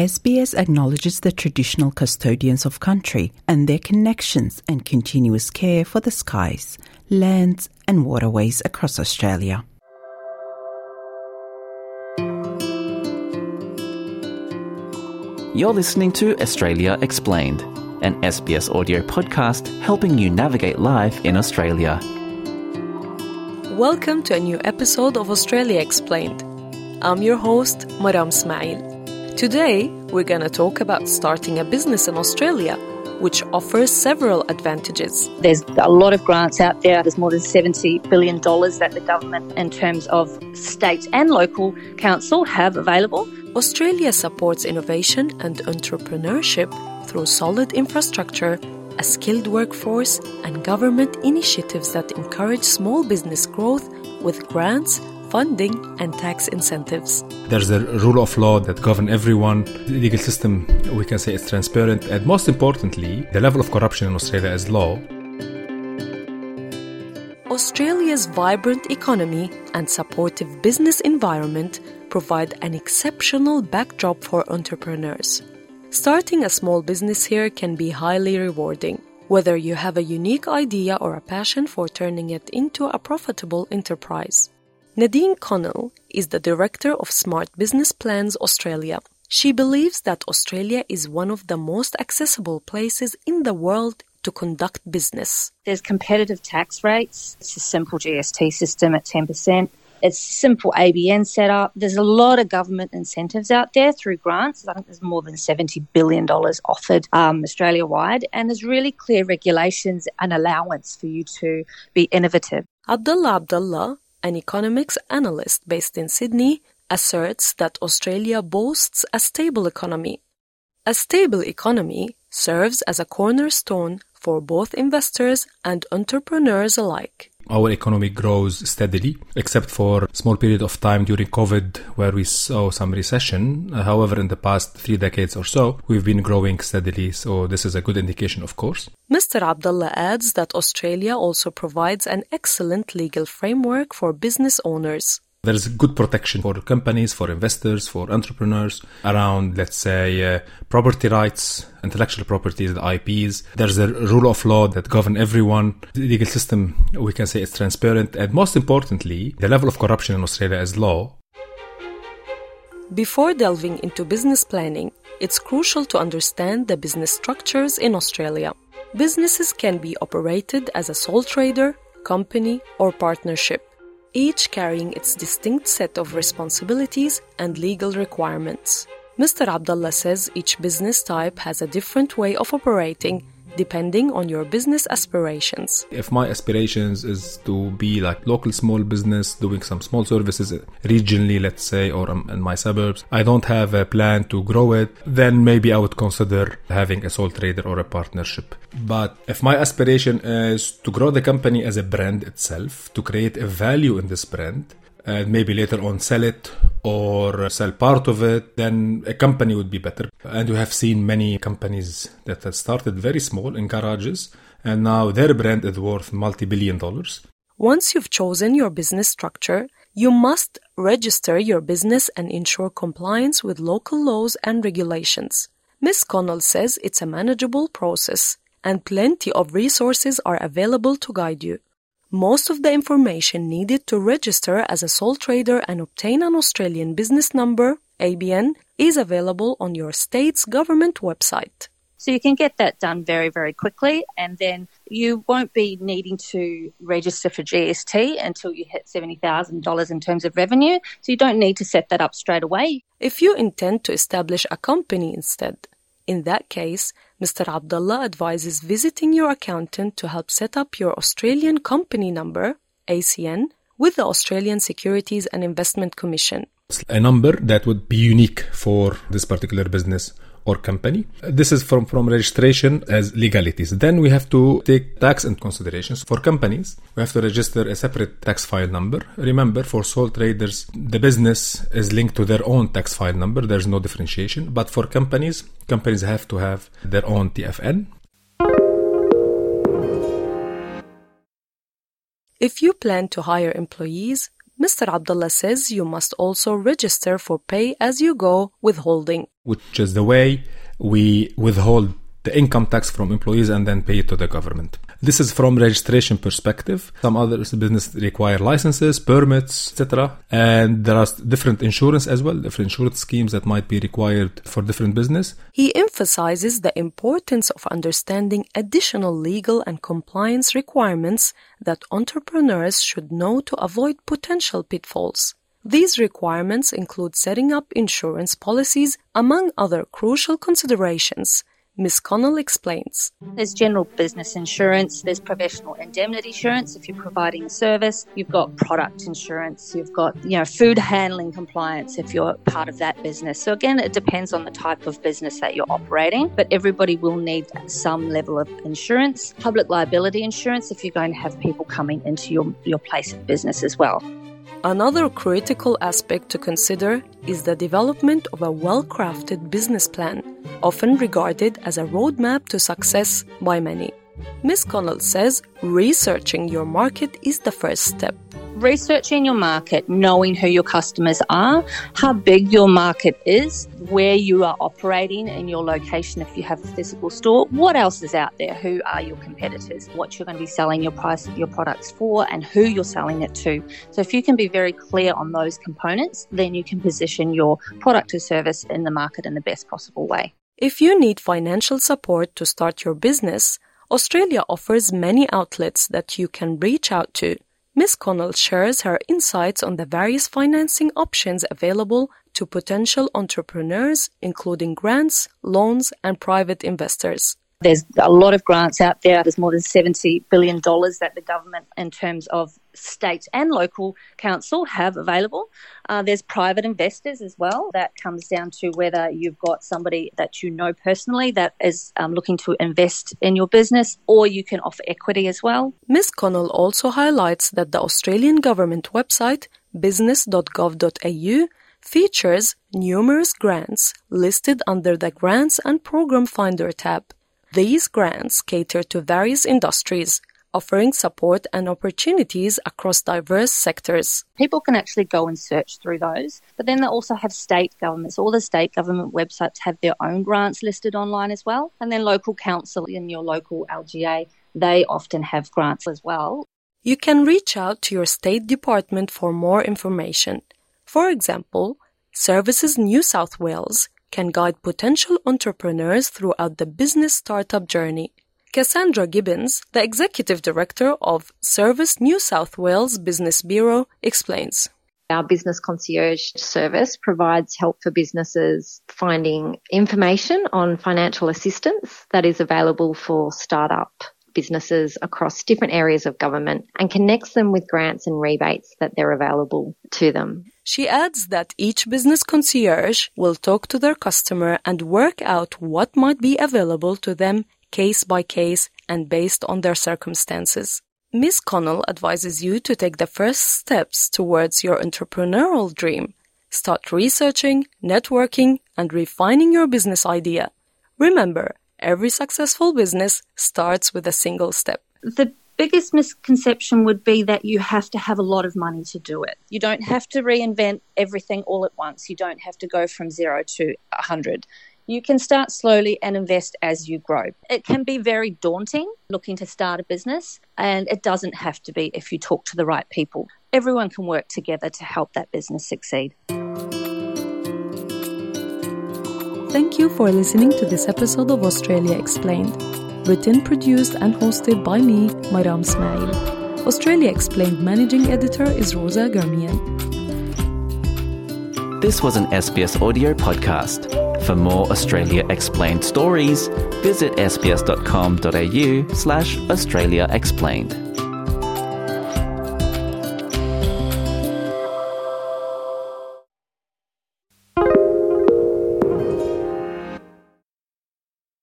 SBS acknowledges the traditional custodians of country and their connections and continuous care for the skies, lands, and waterways across Australia. You're listening to Australia Explained, an SBS audio podcast helping you navigate life in Australia. Welcome to a new episode of Australia Explained. I'm your host, Maram Ismail. Today, we're going to talk about starting a business in Australia, which offers several advantages. There's a lot of grants out there. There's more than $70 billion that the government, in terms of state and local council, have available. Australia supports innovation and entrepreneurship through solid infrastructure, a skilled workforce, and government initiatives that encourage small business growth with grants, funding, and tax incentives. There's a rule of law that govern everyone. The legal system, we can say, is transparent, and most importantly, the level of corruption in Australia is low. Australia's vibrant economy and supportive business environment provide an exceptional backdrop for entrepreneurs. Starting a small business here can be highly rewarding, whether you have a unique idea or a passion for turning it into a profitable enterprise. Nadine Connell is the director of Smart Business Plans Australia. She believes that Australia is one of the most accessible places in the world to conduct business. There's competitive tax rates. It's a simple GST system at 10%. It's simple ABN setup. There's a lot of government incentives out there through grants. I think there's more than $70 billion offered um, Australia wide. And there's really clear regulations and allowance for you to be innovative. Abdullah Abdullah, an economics analyst based in Sydney, asserts that Australia boasts a stable economy. A stable economy serves as a cornerstone for both investors and entrepreneurs alike. Our economy grows steadily, except for a small period of time during COVID where we saw some recession. However, in the past three decades or so, we've been growing steadily, so this is a good indication, of course. Mr. Abdullah adds that Australia also provides an excellent legal framework for business owners. There's good protection for companies, for investors, for entrepreneurs around, let's say, uh, property rights, intellectual properties, the IPs. There's a rule of law that govern everyone. The legal system, we can say, is transparent. And most importantly, the level of corruption in Australia is low. Before delving into business planning, it's crucial to understand the business structures in Australia. Businesses can be operated as a sole trader, company, or partnership each carrying its distinct set of responsibilities and legal requirements. Mr. Abdullah says each business type has a different way of operating depending on your business aspirations. If my aspirations is to be like local small business doing some small services regionally, let's say, or um, in my suburbs, I don't have a plan to grow it, then maybe I would consider having a sole trader or a partnership. But if my aspiration is to grow the company as a brand itself, to create a value in this brand, and maybe later on sell it or sell part of it, then a company would be better. And we have seen many companies that have started very small in garages and now their brand is worth multi billion dollars. Once you've chosen your business structure, you must register your business and ensure compliance with local laws and regulations. Ms. Connell says it's a manageable process and plenty of resources are available to guide you. Most of the information needed to register as a sole trader and obtain an Australian business number, ABN, is available on your state's government website. So you can get that done very, very quickly, and then you won't be needing to register for GST until you hit $70,000 in terms of revenue. So you don't need to set that up straight away. If you intend to establish a company instead, in that case, Mr. Abdullah advises visiting your accountant to help set up your Australian company number, ACN, with the Australian Securities and Investment Commission. A number that would be unique for this particular business or company. This is from, from registration as legalities. Then we have to take tax into considerations. For companies, we have to register a separate tax file number. Remember, for sole traders, the business is linked to their own tax file number. There's no differentiation. But for companies, companies have to have their own TFN. If you plan to hire employees, Mr. Abdullah says you must also register for pay as you go withholding. Which is the way we withhold the income tax from employees and then pay it to the government. This is from registration perspective. Some other business require licenses, permits, etc. And there are different insurance as well, different insurance schemes that might be required for different business. He emphasizes the importance of understanding additional legal and compliance requirements that entrepreneurs should know to avoid potential pitfalls. These requirements include setting up insurance policies, among other crucial considerations. Ms. Connell explains. There's general business insurance, there's professional indemnity insurance if you're providing a service, you've got product insurance, you've got, you know, food handling compliance if you're part of that business. So again, it depends on the type of business that you're operating, but everybody will need some level of insurance, public liability insurance if you're going to have people coming into your, your place of business as well. Another critical aspect to consider is the development of a well crafted business plan, often regarded as a roadmap to success by many. Ms. Connell says researching your market is the first step researching your market, knowing who your customers are, how big your market is, where you are operating in your location if you have a physical store, what else is out there, who are your competitors, what you're going to be selling your price your products for and who you're selling it to. So if you can be very clear on those components, then you can position your product or service in the market in the best possible way. If you need financial support to start your business, Australia offers many outlets that you can reach out to. Ms. Connell shares her insights on the various financing options available to potential entrepreneurs, including grants, loans, and private investors. There's a lot of grants out there. There's more than $70 billion that the government, in terms of state and local council have available. Uh, there's private investors as well. That comes down to whether you've got somebody that you know personally that is um, looking to invest in your business, or you can offer equity as well. Ms. Connell also highlights that the Australian government website, business.gov.au, features numerous grants listed under the Grants and Program Finder tab. These grants cater to various industries, offering support and opportunities across diverse sectors. People can actually go and search through those, but then they also have state governments. All the state government websites have their own grants listed online as well, and then local council in your local LGA, they often have grants as well. You can reach out to your state department for more information. For example, Services New South Wales can guide potential entrepreneurs throughout the business startup journey. Cassandra Gibbons, the Executive Director of Service New South Wales Business Bureau, explains. Our business concierge service provides help for businesses finding information on financial assistance that is available for startup businesses across different areas of government and connects them with grants and rebates that they're available to them. She adds that each business concierge will talk to their customer and work out what might be available to them case by case and based on their circumstances. Ms. Connell advises you to take the first steps towards your entrepreneurial dream. Start researching, networking, and refining your business idea. Remember, every successful business starts with a single step. The biggest misconception would be that you have to have a lot of money to do it. You don't have to reinvent everything all at once. You don't have to go from zero to a hundred you can start slowly and invest as you grow. It can be very daunting looking to start a business, and it doesn't have to be if you talk to the right people. Everyone can work together to help that business succeed. Thank you for listening to this episode of Australia Explained. Written, produced, and hosted by me, Maram Ismail. Australia Explained managing editor is Rosa Garmian. This was an SBS audio podcast. For more Australia Explained stories, visit sbs.com.au slash Australia Explained.